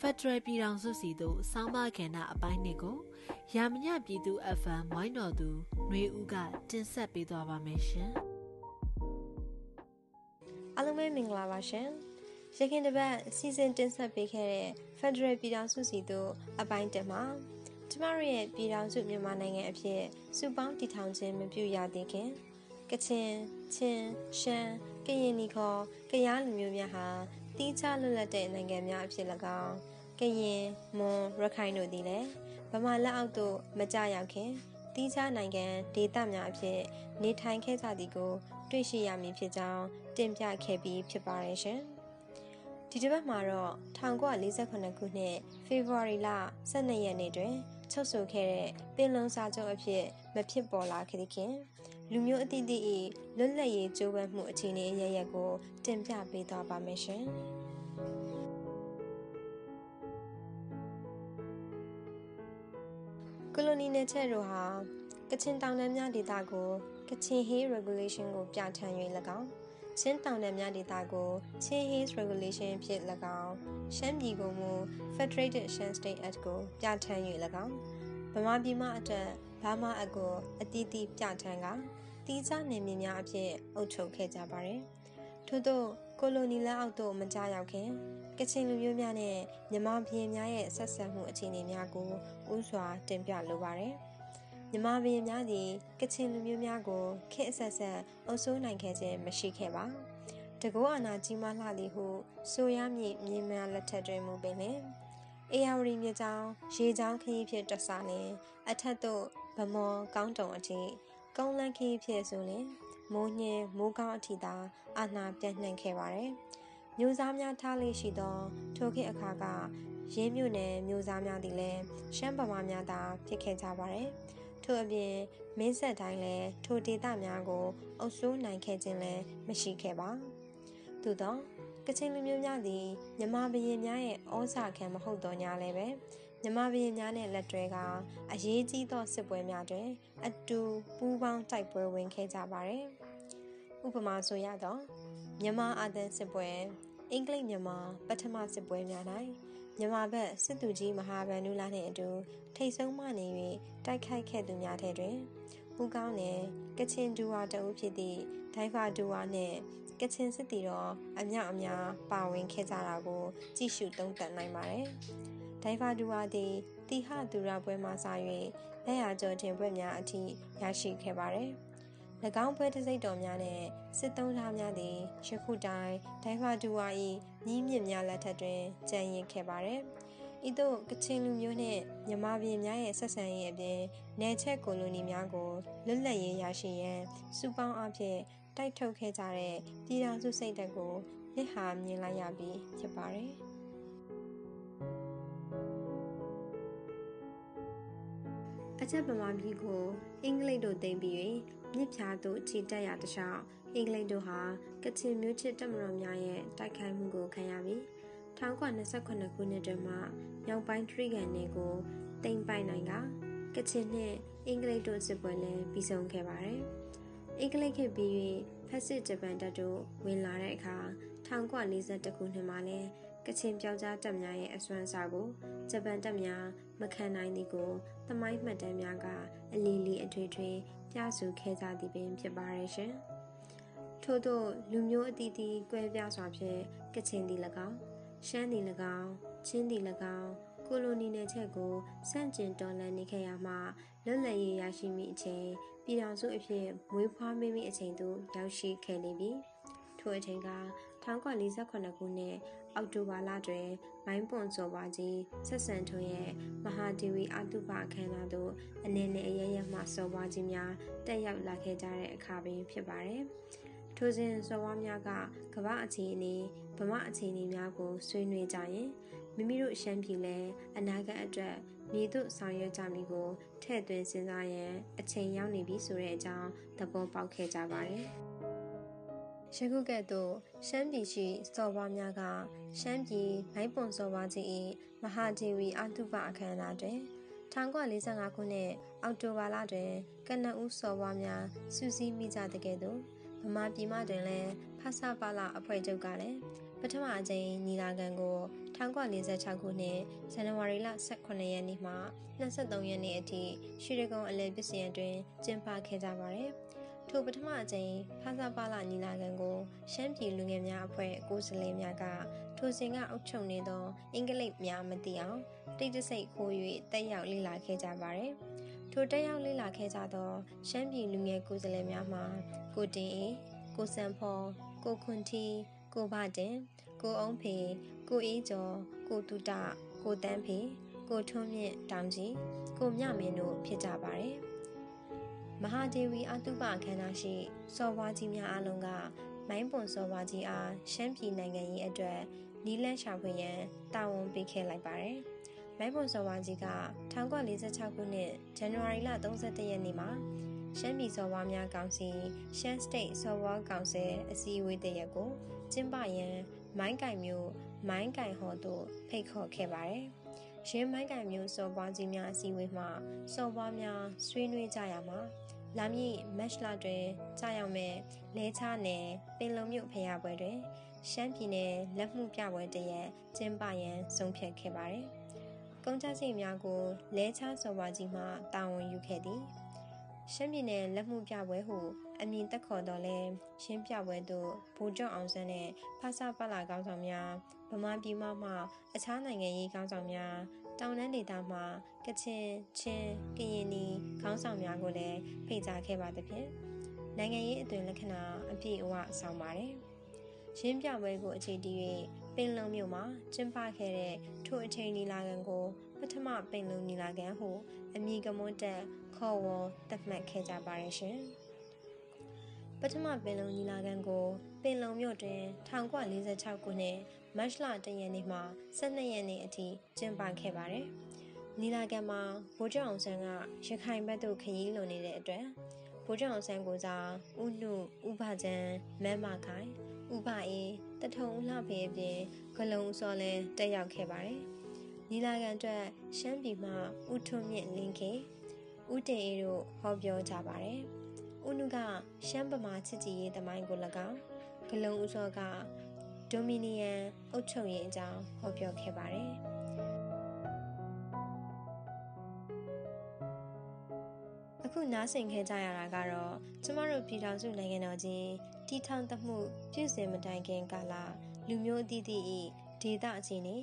Federal ပြည်ထောင်စုစီသို့စောင်းမကဏ္ဍအပိုင်းနှစ်ကိုရာမညပြည်သူ FM ဝိုင်းတော်သူຫນွေဦးကတင်ဆက်ပေးသွားပါမယ်ရှင်။အားလုံးပဲမင်္ဂလာပါရှင်။ရခင်တပတ်စီစဉ်တင်ဆက်ပေးခဲ့တဲ့ Federal ပြည်ထောင်စုစီသို့အပိုင်းတစ်မှာကျမတို့ရဲ့ပြည်ထောင်စုမြန်မာနိုင်ငံအဖြစ်စုပေါင်းတည်ထောင်ခြင်းမပြုရသေးခင်ကချင်ချင်းရှမ်းကရင်နီခေါ်ကရားလူမျိုးများဟာ တီးခြားလွတ်လပ်တဲ့နိုင်ငံများအဖြစ်၎င်းကရင်မွန်ရခိုင်တို့သည်လည်းဗမာလက်အောက်သို့မကြရောက်ခင်တီးခြားနိုင်ငံဒေသများအဖြစ်နေထိုင်ခဲ့ကြသည်ကို တွေ့ရှိရမည်ဖြစ်ကြောင်းတင်ပြခဲ့ပြီးဖြစ်ပါတယ်ရှင်။ ဒီတစ်ပတ်မှာတော့1948ခုနှစ်ဖေဖော်ဝါရီလ12ရက်နေ့တွင်ချုပ်ဆိုခဲ့တဲ့ပင်လုံစာချုပ်အဖြစ်မဖြစ်ပေါ်လာခဲ့သဖြင့်လူမျိုးအသီးသီး၏လွတ်လပ်ရေးကြိုးပမ်းမှုအခြေအနေအရရက်ကိုတင်ပြပေးသွားပါမယ်ရှင်။ကိုလိုနီနယ်ချက်တို့ဟာကချင်တောင်တန်းများဒေသကိုကချင် Hay Regulation ကိုပြဋ္ဌာန်း၍၎င်း ချင်းတောင်တန်းများဒေသကိုချင်း Haze Regulation ဖြစ်၎င်းရှမ်းပြည်ကိုမူ Federated Shan State Act ကိုပြဋ္ဌာန်း၍၎င်းဗမာပြည်မှအတွက်ဘာမာအကိုအတီးတီးပြဋ္ဌာန်းကတီးခြားနေမြများအဖြစ်အုပ်ချုပ်ခဲ့ကြပါတယ်။ထို့သောကိုလိုနီလက်အောက်သို့မကြရောက်ခင်ကချင်လူမျိုးများနဲ့မြန်မာပြည်များရဲ့ဆက်ဆံမှုအခြေအနေများကိုဥစွာတင်ပြလိုပါတယ်။ မြန်မာပြည်များသည်ကချင်လူမျိုးများကိုခေတ်အဆက်ဆက်အုပ်စိုးနိုင်ခဲ့ခြင်းမရှိခဲ့ပါ။တကောအာနာကြီးမားလှသည်ဟုဆိုရမည်မြေများလက်ထက်တွင်မူပင်လေ။အေယာဝတီမြေကြောင်းရေကြောင်းခရီးဖြစ်တဆလင်အထက်သို့ဗမော်ကောင်းတုံအထိကုန်းလန်းခရီးဖြစ်ဆိုလင်မိုးညင်းမိုးကောင်းအထိသာအာဏာပြန့်နှံ့ခဲ့ပါတယ်။မျိုးစားများထားလေးရှိသော ထိုခေတ်အခါကရင်းမြို့နယ်မျိုးစားများသည်လည်းရှမ်းဗမာများသာဖြစ်ခဲ့ကြပါတယ်။ ထို့အပြင်မင်းဆက်တိုင်းလည်းထိုဒေသများကို အုပ်စိုးနိုင်ခဲ့ခြင်းလည်းမရှိခဲ့ပါ။သို့သောကချင်လူမျိုးများသည်မြမဘရင်များရဲ့ဩဇာခံမဟုတ်တော့ညာလည်းပဲမြမဘရင်များနဲ့လက်တွဲကအရေးကြီးသောစစ်ပွဲများတွင် အတူပူးပေါင်းတိုက်ပွဲဝင်ခဲ့ကြပါတယ်။ဥပမာဆိုရတော့မြမအာသန်စစ်ပွဲ အင်္ဂလိပ်မြန်မာပထမစစ်ပွဲများ၌မြန်မာဘက်စစ်သူကြီးမဟာဗန္ဓုလာနှင့်အတူထိတ်ဆုံးမှနေ၍တိုက်ခိုက်ခဲ့သူများထဲတွင်ဦးကောင်းနယ်ကချင်ဒူဝါတအုပ်ဖြစ်သည့်ဒိုင်ဖာဒူဝါနှင့်ကချင်စစ်တီတော်အမြောက်အများပါဝင်ခဲ့ကြတာကို ကြည့်ရှုသုံးသပ်နိုင်ပါတယ်။ဒိုင်ဖာဒူဝါသည်တီဟဒူရာပွဲမှစ၍လက်ရကျော်တင်ပွဲများအထိရရှိခဲ့ပါတယ်။၎ င်းပွဲတစိတ်တော်များနဲ့စစ်သုံးသားများသည်ယခုတိုင်ဒိုင်ဖာဒူဝါ၏ညီးမြစ်များလက်ထက်တွင်ကြံရင်ခဲ့ပါတယ်။ဤသို့ကချင်လူမျိုးနှင့်မြန်မာပြည်များရဲ့ဆက်ဆံရေးအပြင်နယ်ချက်ကိုလိုနီများကိုလွတ်လပ်ရေးရရှိရန်စုပေါင်းအဖြစ်တိုက်ထုတ်ခဲ့ကြတဲ့ပြည်ထောင်စုစိတ်ဓာတ်ကိုလက်ဟာမြင်လိုက်ရပြီးဖြစ်ပါတယ်။အချက်ပမာပြည်ကိုအင်္ဂလိပ်တို့သိမ်းပြီး၍ မြစ်ဖြာသို့ခြေတက်ရတခြားအင်္ဂလိပ်တို့ဟာကချင်မျိုးချစ်တပ်မတော်များရဲ့တိုက်ခိုက်မှုကိုခံရပြီး1928ခုနှစ်တွင်မှမြောက်ပိုင်းထရီဂန်တွေကိုတိမ်ပိုင်နိုင်ကကချင်နှင့်အင်္ဂလိပ်တို့စစ်ပွဲလည်းပြီးဆုံးခဲ့ပါတယ်။အင်္ဂလိပ်ခေတ်ပြီး၍ဖက်စစ်ဂျပန်တပ်တို့ဝင်လာတဲ့အခါ1942ခုနှစ်မှာလဲကချင်ပြောက်ကြားတပ်များရဲ့အစွမ်းစားကိုဂျပန်တပ်များမခံနိုင်သည်ကိုသမိုင်းမှတ်တမ်းများကအလီလီအထွေထွေ ပြဆိုခဲ့ကြသည်ပင်ဖြစ်ပါရဲ့ရှင်။ထို့သောလူမျိုးအသီးသီးကွဲပြားစွာဖြင့်ကချင်သည်၎င်းရှမ်းသည်၎င်းချင်းသည်၎င်းကိုလိုနီနယ်ချက်ကိုစန့်ကျင်တော်လှန်နေခဲ့ရမှလွတ်လပ်ရေးရရှိမိအချိန်ပြည်ထောင်စုအဖြစ်မွေးဖွားမိမိအချိန်သို့ရောက်ရှိခဲ့နေပြီ ထိုအချိန်က1948ခုနှစ်အောက်တိုဘာလတွင်မိုင်းပွန်စော်ပါကြီးဆက်ဆန်ထွန်းရဲ့မဟာဒေဝီအတုပအခမ်းအနားသို့အနေနဲ့အရရမှစော်ပါကြီးများတက်ရောက်လာခဲ့ကြတဲ့အခါပင်ဖြစ်ပါတယ်ထိုစဉ်စော်ဝါများကကမ္ဘာအခြေအနေဗမာအခြေအနေများကိုဆွေးနွေးကြရင်မိမိတို့ရှမ်းပြည်လဲအနာဂတ်အတွက်မြေတို့ဆောင်ရွက်ကြမည်ကိုထည့်သွင်းစဉ်းစားရန်အချိန်ရောက်နေပြီဆိုတဲ့အကြောင်းသဘောပေါက်ခဲ့ကြပါတယ်။ ယခုကဲ့သို့ရှမ်းပြည်ရှိစော်ဘွားများကရှမ်းပြည်လိုက်ပွန်စော်ဘွားကြီး၏မဟာဒေဝီအတုပအခမ်းအနားတွင်1945ခုနှစ်အောက်တိုဘာလတွင်ကနဦးစော်ဘွားများစူးစီးမိကြတဲ့ကဲ့သို့ဗမာပြည်မှတွင်လည်းဖဆပါလာအဖွဲ့ချုပ်ကလည်းပထမအကြိမ်ညီလာခံကို1946ခုနှစ်ဇန်နဝါရီလ18ရက်နေ့မှ23ရက်နေ့အထိရွှေရကုံအလဲပစ္စည်းအတွင်းကျင်းပခဲ့ကြပါတယ်။ ထိုပထမအကြိမ်ဖာစာပါလာညီလာခံကိုရှမ်းပြည်လူငယ်များအဖွဲ့ကိုယ်စားလှယ်များကထိုစဉ်ကအုပ်ချုပ်နေသောအင်္ဂလိပ်များမသိအောင်တိတ်တဆိတ်ခိုး၍တက်ရောက်လေ့လာခဲ့ကြပါတယ်။ထိုတက်ရောက်လေ့လာခဲ့ကြသောရှမ်းပြည်လူငယ်ကိုယ်စားလှယ်များမှာကိုတင်အေကိုစံဖော်ကိုခွန်တီကိုဘတင်ကိုအုံးဖေကိုအေးကျော်ကိုတူတကိုတန်းဖေကိုထွန်းမြင့်တောင်ကြီးကိုမြမင်းတို့ဖြစ်ကြပါတယ် မဟာဒေဝီအတုပအခမ်းအနားရှိစော်ဘွားကြီးများအလုံးကမိုင်းပွန်စော်ဘွားကြီးအားရှမ်းပြည်နိုင်ငံရေးအတွက်နီလန့်ရှာဖွေရန်တာဝန်ပေးခဲ့လိုက်ပါတယ်မိုင်းပွန်စော်ဘွားကြီးက1946ခုနှစ်ဇန်နဝါရီလ31ရက်နေ့မှာရှမ်းပြည်စော်ဘွားများကောင်စီရှမ်းစတိတ်စော်ဘွားကောင်စီအစည်းအဝေးတရက်ကိုကျင်းပရန်မိုင်းကင်မျိုးမိုင်းကင်ဟော်သို့ဖိတ်ခေါ်ခဲ့ပါတယ်။ ရင်းမိုင်းကင်မျိုးစော်ပွားကြီးများအစည်းအဝေးမှာစော်ပွားများဆွေးနွေးကြရမှာလာမည့်မက်လာတွင်ကြာရောက်မဲ့လဲချနယ်ပင်လုံမြို့ဖရာပွဲတွင်ရှမ်းပြည်နယ်လက်မှုပြပွဲတရက်ကျင်းပရန်ဆုံးဖြတ်ခဲ့ပါတယ်။ကုန်ကြစိတ်များကိုလဲချစော်ပွားကြီးမှတာဝန်ယူခဲ့သည်။ရှမ်းပြည်နယ်လက်မှုပြပွဲဟု အမည်တက်ခေါ်တော်လဲရှင်းပြပွဲသို့ဘူကျော်အောင်ဆန်းနဲ့ဖဆပလာကောင်းဆောင်များဗမာပြည်မှမှအခြားနိုင်ငံရေးကောင်းဆောင်များတောင်တန်းဒေသမှကချင်ချင်းကရင်နီခေါင်းဆောင်များကိုလည်းဖိတ်ကြားခဲ့ပါသဖြင့်နိုင်ငံရေးအသွင်လက္ခဏာအပြည့်အဝဆောင်ပါတယ်ရှင်းပြပွဲကိုအခြေတည်၍ပင်လုံမြို့မှာကျင်းပခဲ့တဲ့ထိုအချိန်နီလာခံကိုပထမပင်လုံနီလာခံဟုအမည်ကမွန်းတက်ခေါ်ဝေါ်သတ်မှတ်ခဲ့ကြပါရဲ့ရှင်။ ပထမပင်လုံညီလာခံကိုပင်လုံမြို့တွင်1946ခုနှစ်မတ်လ1ရက်နေ့မှ12ရက်နေ့အထိကျင်းပခဲ့ပါတယ်။ညီလာခံမှာဗိုလ်ချုပ်အောင်ဆန်းကရခိုင်ဘက်သို့ခရီးလွန်နေတဲ့အတွက်ဗိုလ်ချုပ်အောင်ဆန်းကိုစားဥနုဥပချံမမ်းမခိုင်ဥပအေးတထုံဦးလှဖေးအပြင်ဂလုံဦးစောလည်းတက်ရောက်ခဲ့ပါတယ်။ညီလာခံအတွက်ရှမ်းပြည်မှဥထွန်းမြင့်လင်းခေဦးတင်အေးတို့ဟောပြောကြပါတယ်။ ဦးနုကရှမ်းပမာချစ်ကြည်ရေးတမိုင်းကို၎င်းဂလုံဦးစောကဒိုမီနီယန်အုပ်ချုပ်ရေးအကြောင်းဟောပြောခဲ့ပါတယ်။အခုနားဆင်ခဲ့ကြရတာကတော့ကျမတို့ပြည်ထောင်စုနိုင်ငံတော်ကြီးတီထောင်တမှုပြုစင်မတိုင်ခင်ကာလလူမျိုးအသီးသီး၏ဒေသအခြေအနေ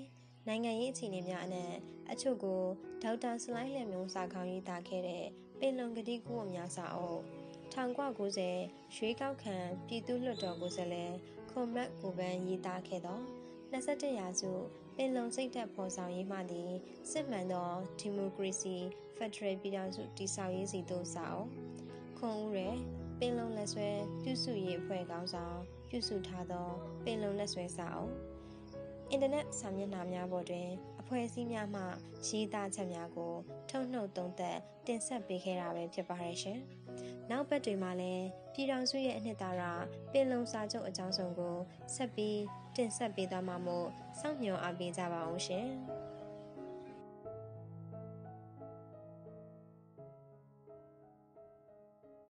နိုင်ငံရေးအခြေအနေများအနက်အချို့ကိုဒေါက်တာစလိုင်းလျက်မျိုးစာခေါင်းရေးသားခဲ့တဲ့ပင်လုံကတိကူအများစာအုပ် 1990ရွေးကောက်ခံပြည်သူ့လွှတ်တော်ကိုယ်စားလှယ်ခွန်မတ်ကိုပန်းရေးသားခဲ့သော21ရာစုပင်လုံစိတ်သက်ဖော်ဆောင်ရေးမှသည်စစ်မှန်သောဒီမိုကရေစီဖက်ဒရယ်ပြည်ထောင်စုတည်ဆောက်ရေးစီသို့စာအုပ်ခွန်ဦးရယ်ပင်လုံလက်ဆွဲပြုစုရေးအဖွဲ့ကောင်းဆောင်ပြုစုထားသောပင်လုံလက်ဆွဲစာအုပ်အင်တာနက်စာမျက်နှာများပေါ်တွင် အဖွဲ့အစည်းများမှရေးသားချက်များကို ထုတ်နှုတ်သုံးသပ်တင်ဆက်ပေးခဲ့တာပဲဖြစ်ပါရဲ့ရှင်။နောက်ပတ်တွေမှာလည်းပြည်တော်စုရဲ့အနှစ်သာရပင်လုံစာချုပ်အကြောင်းစုံကိုဆက်ပြီးတင်ဆက်ပေးသွားမှာမို့စောင့်မျှော်အားပေးကြပါအောင်ရှင်။